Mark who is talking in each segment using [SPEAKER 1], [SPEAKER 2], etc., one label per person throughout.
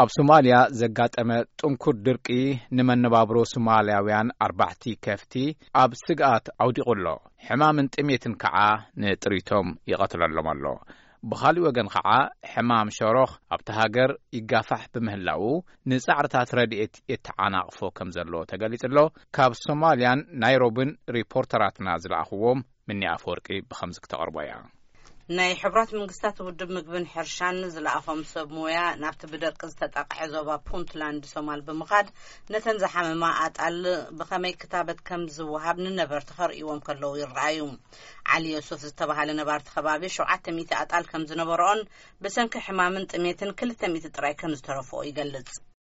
[SPEAKER 1] ኣብ ሶማልያ ዘጋጠመ ጥንኩር ድርቂ ንመነባብሮ ሶማልያውያን ኣርባዕቲ ከፍቲ ኣብ ስግኣት ኣውዲቑ ኣሎ ሕማምን ጥሜትን ከዓ ንጥሪቶም ይቐትለሎም ኣሎ ብኻሊእ ወገን ኸዓ ሕማም ሸሮኽ ኣብቲ ሃገር ይጋፋሕ ብምህላዉ ንጻዕርታት ረድኤት የተዓናቕፎ ከም ዘሎ ተገሊጹ ኣሎ ካብ ሶማልያን ናይሮብን ሪፖርተራትና ዝለኣኽዎም ምኒ ኣፈወርቂ ብኸምዚ ክተቕርቦ እያ።
[SPEAKER 2] ናይ ሕቡራት መንግስታት ውድብ ምግብን ሕርሻን ዝለኣኾም ሰብ ሞያ ናብቲ ብደርቂ ዝተጠቕዐ ዞባ ፑንትላንድ ሶማል ብምኻድ ነተን ዝሓመማ ኣጣል ብኸመይ ክታበት ከም ዝወሃብ ንነበርቲ ከርእይዎም ከለዉ ይረኣዩ። ዓሊ ዮሱፍ ዝተባሃለ ነባርቲ ከባቢ ሸውዓተ ሚእቲ ኣጣል ከም ዝነበረኦን ብሰንኪ ሕማምን ጥሜትን ክልተ ሚእቲ ጥራይ ከም ዝተረፍኦ ይገልጽ።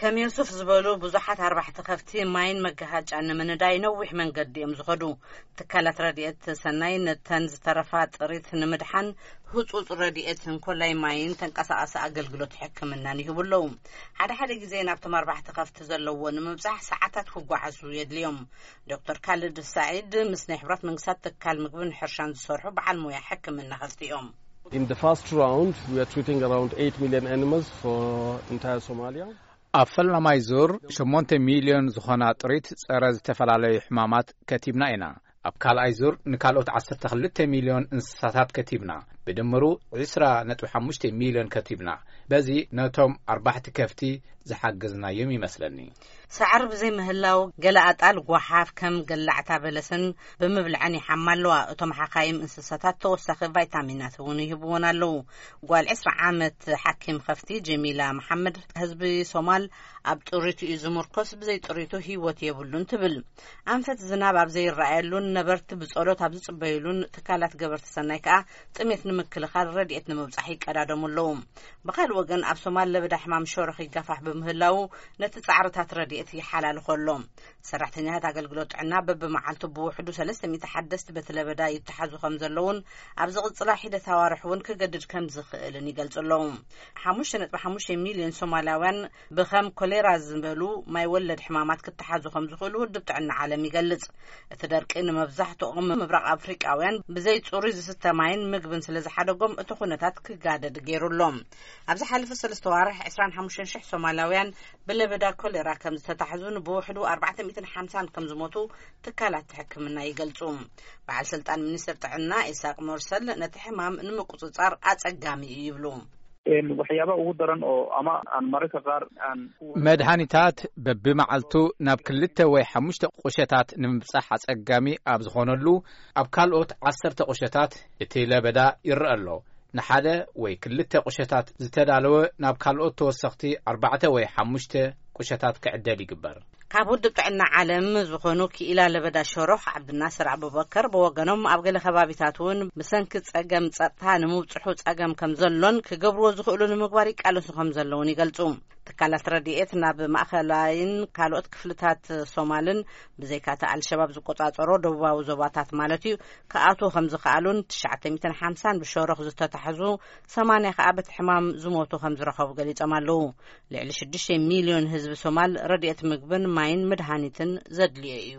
[SPEAKER 1] ከም
[SPEAKER 2] ዮሱፍ ዝበሉ ብዙሓት ኣርባሕቲ ከፍቲ ማይን መገሃጫን ንምንዳይ ነዊሕ መንገዲ እዮም ዝኸዱ። ትካላት ረድኤት ሰናይ ነተን ዝተረፋ ጥሪት ንምድሓን ህፁፅ ረድኤት እንኮላይ ማይን ተንቀሳቐሲ ኣገልግሎት ሕክምናን ይህቡ ኣለዉ። ሓደ ሓደ ግዜ ናብቶም ኣርባሕቲ ከፍቲ ዘለዎ ንምብፃሕ ሰዓታት ክጓዓዙ የድልዮም። ዶክተር ካልድ ሳዒድ ምስ ናይ ሕቡራት መንግስታት ትካል ምግብን ሕርሻን ዝሰርሑ በዓል ሞያ ሕክምና ኸልቲ እዮም።
[SPEAKER 1] ኣብ ፈላማይ ዙር ሸሞንተ ሚልዮን ዝኾና ጥሪት ጸረ ዝተፈላለዩ ሕማማት ከቲብና ኢና። ኣብ ካልኣይ ዙር ንካልኦት ዓሰርተ ክልተ ሚልዮን እንስሳታት ከቲብና። ብድምሩ ዕስራ ነጥቢ ሓሙሽተ ሚልዮን ከቲብና። በዚ ነቶም ኣርባሕቲ ከፍቲ ዝሓገዝናዮም ይመስለኒ።
[SPEAKER 2] ሳዕሪ ብዘይ ምህላው ገለ ኣጣል ጓሓፍ ከም ገላዕታ በለሰን ብምብልዐን ይሓማ ኣለዋ። እቶም ሓኻይም እንስሳታት ተወሳኺ ቫይታሚናት እውን ይህብወን ኣለዉ። ጓል ዕስራ ዓመት ሓኪም ኸፍቲ ጀሚላ መሓመድ ህዝቢ ሶማል ኣብ ጥሪቱ እዩ ዝምርኮስ ብዘይ ጥሪቱ ህይወት የብሉን ትብል። ኣንፈት ዝናብ ኣብ ዘይረኣየሉን ነበርቲ ብጸሎት ኣብ ዝጽበዩሉን ትካላት ገበርቲ ሰናይ ከኣ ጥሜት ንምክልኻል ረድኤት ንምብጻሕ ይቀዳደሙ ኣለዉ። ብኻልእ ወገን ኣብ ሶማል ለበዳ ሕማም ሸሮኽ ይጋፋሕ ብምህላዉ ነቲ ጻዕርታት ረድኤት ይሓላልኾ ኣሎ። ሰራሕተኛታት ኣገልግሎት ጥዕና በብመዓልቱ ብውሕዱ ሰለስተ ሚእቲ ሓደስቲ በቲ ለበዳ ይተሓዙ ከም ዘለዉን ኣብ ዝቕጽላ ሒደት ኣዋርሕ እውን ክገድድ ከም ዝኽእልን ይገልጹ ኣለዉ። ሓሙሽተ ነጥቢ ሓሙሽተ ሚልዮን ሶማላውያን ብከም ኮሌራ ዝበሉ ማይ ወለድ ሕማማት ክተሓዙ ከም ዝኽእሉ ውድብ ጥዕና ዓለም ይገልጽ። እቲ ደርቂ ንመብዛሕትኦም ምብራቕ ኣፍሪቃውያን ብዘይ ጽሩይ ዝስተ ማይን ምግብን ስለ ዝሓደጎም እቲ ኩነታት ክጋደድ ገይሩ ኣሎ። ኣብ ዝሓለፈ ሰለስተ ኣዋርሕ ዕስራን ሓሙሽተን ሽሕ ሶማላውያን ብለበዳ ኮሌራ ከም ዝተታሕዙን ብውሕዱ ኣርባዕተ ሚእትን ሓምሳን ከም ዝሞቱ ትካላት ሕክምና ይገልጹ። በዓል ስልጣን ሚኒስትር ጥዕና ኢሳቅ ሞርሰል ነቲ ሕማም ንምቁጽጻር ኣጸጋሚ እዩ ይብሉ።
[SPEAKER 1] መድሃኒታት በብመዓልቱ ናብ ክልተ ወይ ሓሙሽተ ቁሸታት ንምብጻሕ ኣጸጋሚ ኣብ ዝኾነሉ፣ ኣብ ካልኦት ዓሰርተ ቁሸታት እቲ ለበዳ ይረኣ ኣሎ። ንሓደ ወይ ክልተ ቁሸታት ዝተዳለወ ናብ ካልኦት ተወሰኽቲ ኣርባዕተ ወይ ሓሙሽተ ቁሸታት ክዕደል ይግበር።
[SPEAKER 2] ካብ ውድብ ጥዕና ዓለም ዝኾኑ ክኢላ ለበዳ ሸሮኽ ዓብድናስር ኣቡበከር ብወገኖም ኣብ ገለ ከባቢታት እውን ብሰንኪ ጸገም ጸጥታ ንምብጽሑ ጸገም ከም ዘሎን ክገብርዎ ዝኽእሉ ንምግባር ይቃለሱ ከም ዘለውን ይገልጹ። ትካላት ረድኤት ናብ ማእኸላይን ካልኦት ክፍልታት ሶማልን ብዘይካ እቲ ኣልሸባብ ዝቆጻጸሮ ደቡባዊ ዞባታት ማለት እዩ ክኣትዎ ከም ዝኸኣሉን ትሽዓተ ሚእትን ሓምሳን ብሸሮኽ ዝተታሕዙ ሰማንያ ከዓ በቲ ሕማም ዝሞቱ ከም ዝረኸቡ ገሊጾም ኣለዉ። ልዕሊ ሽዱሽተ ሚልዮን ህዝቢ ሶማል ረድኤት ምግብን ማይን መድሃኒትን ዘድልዮ እዩ።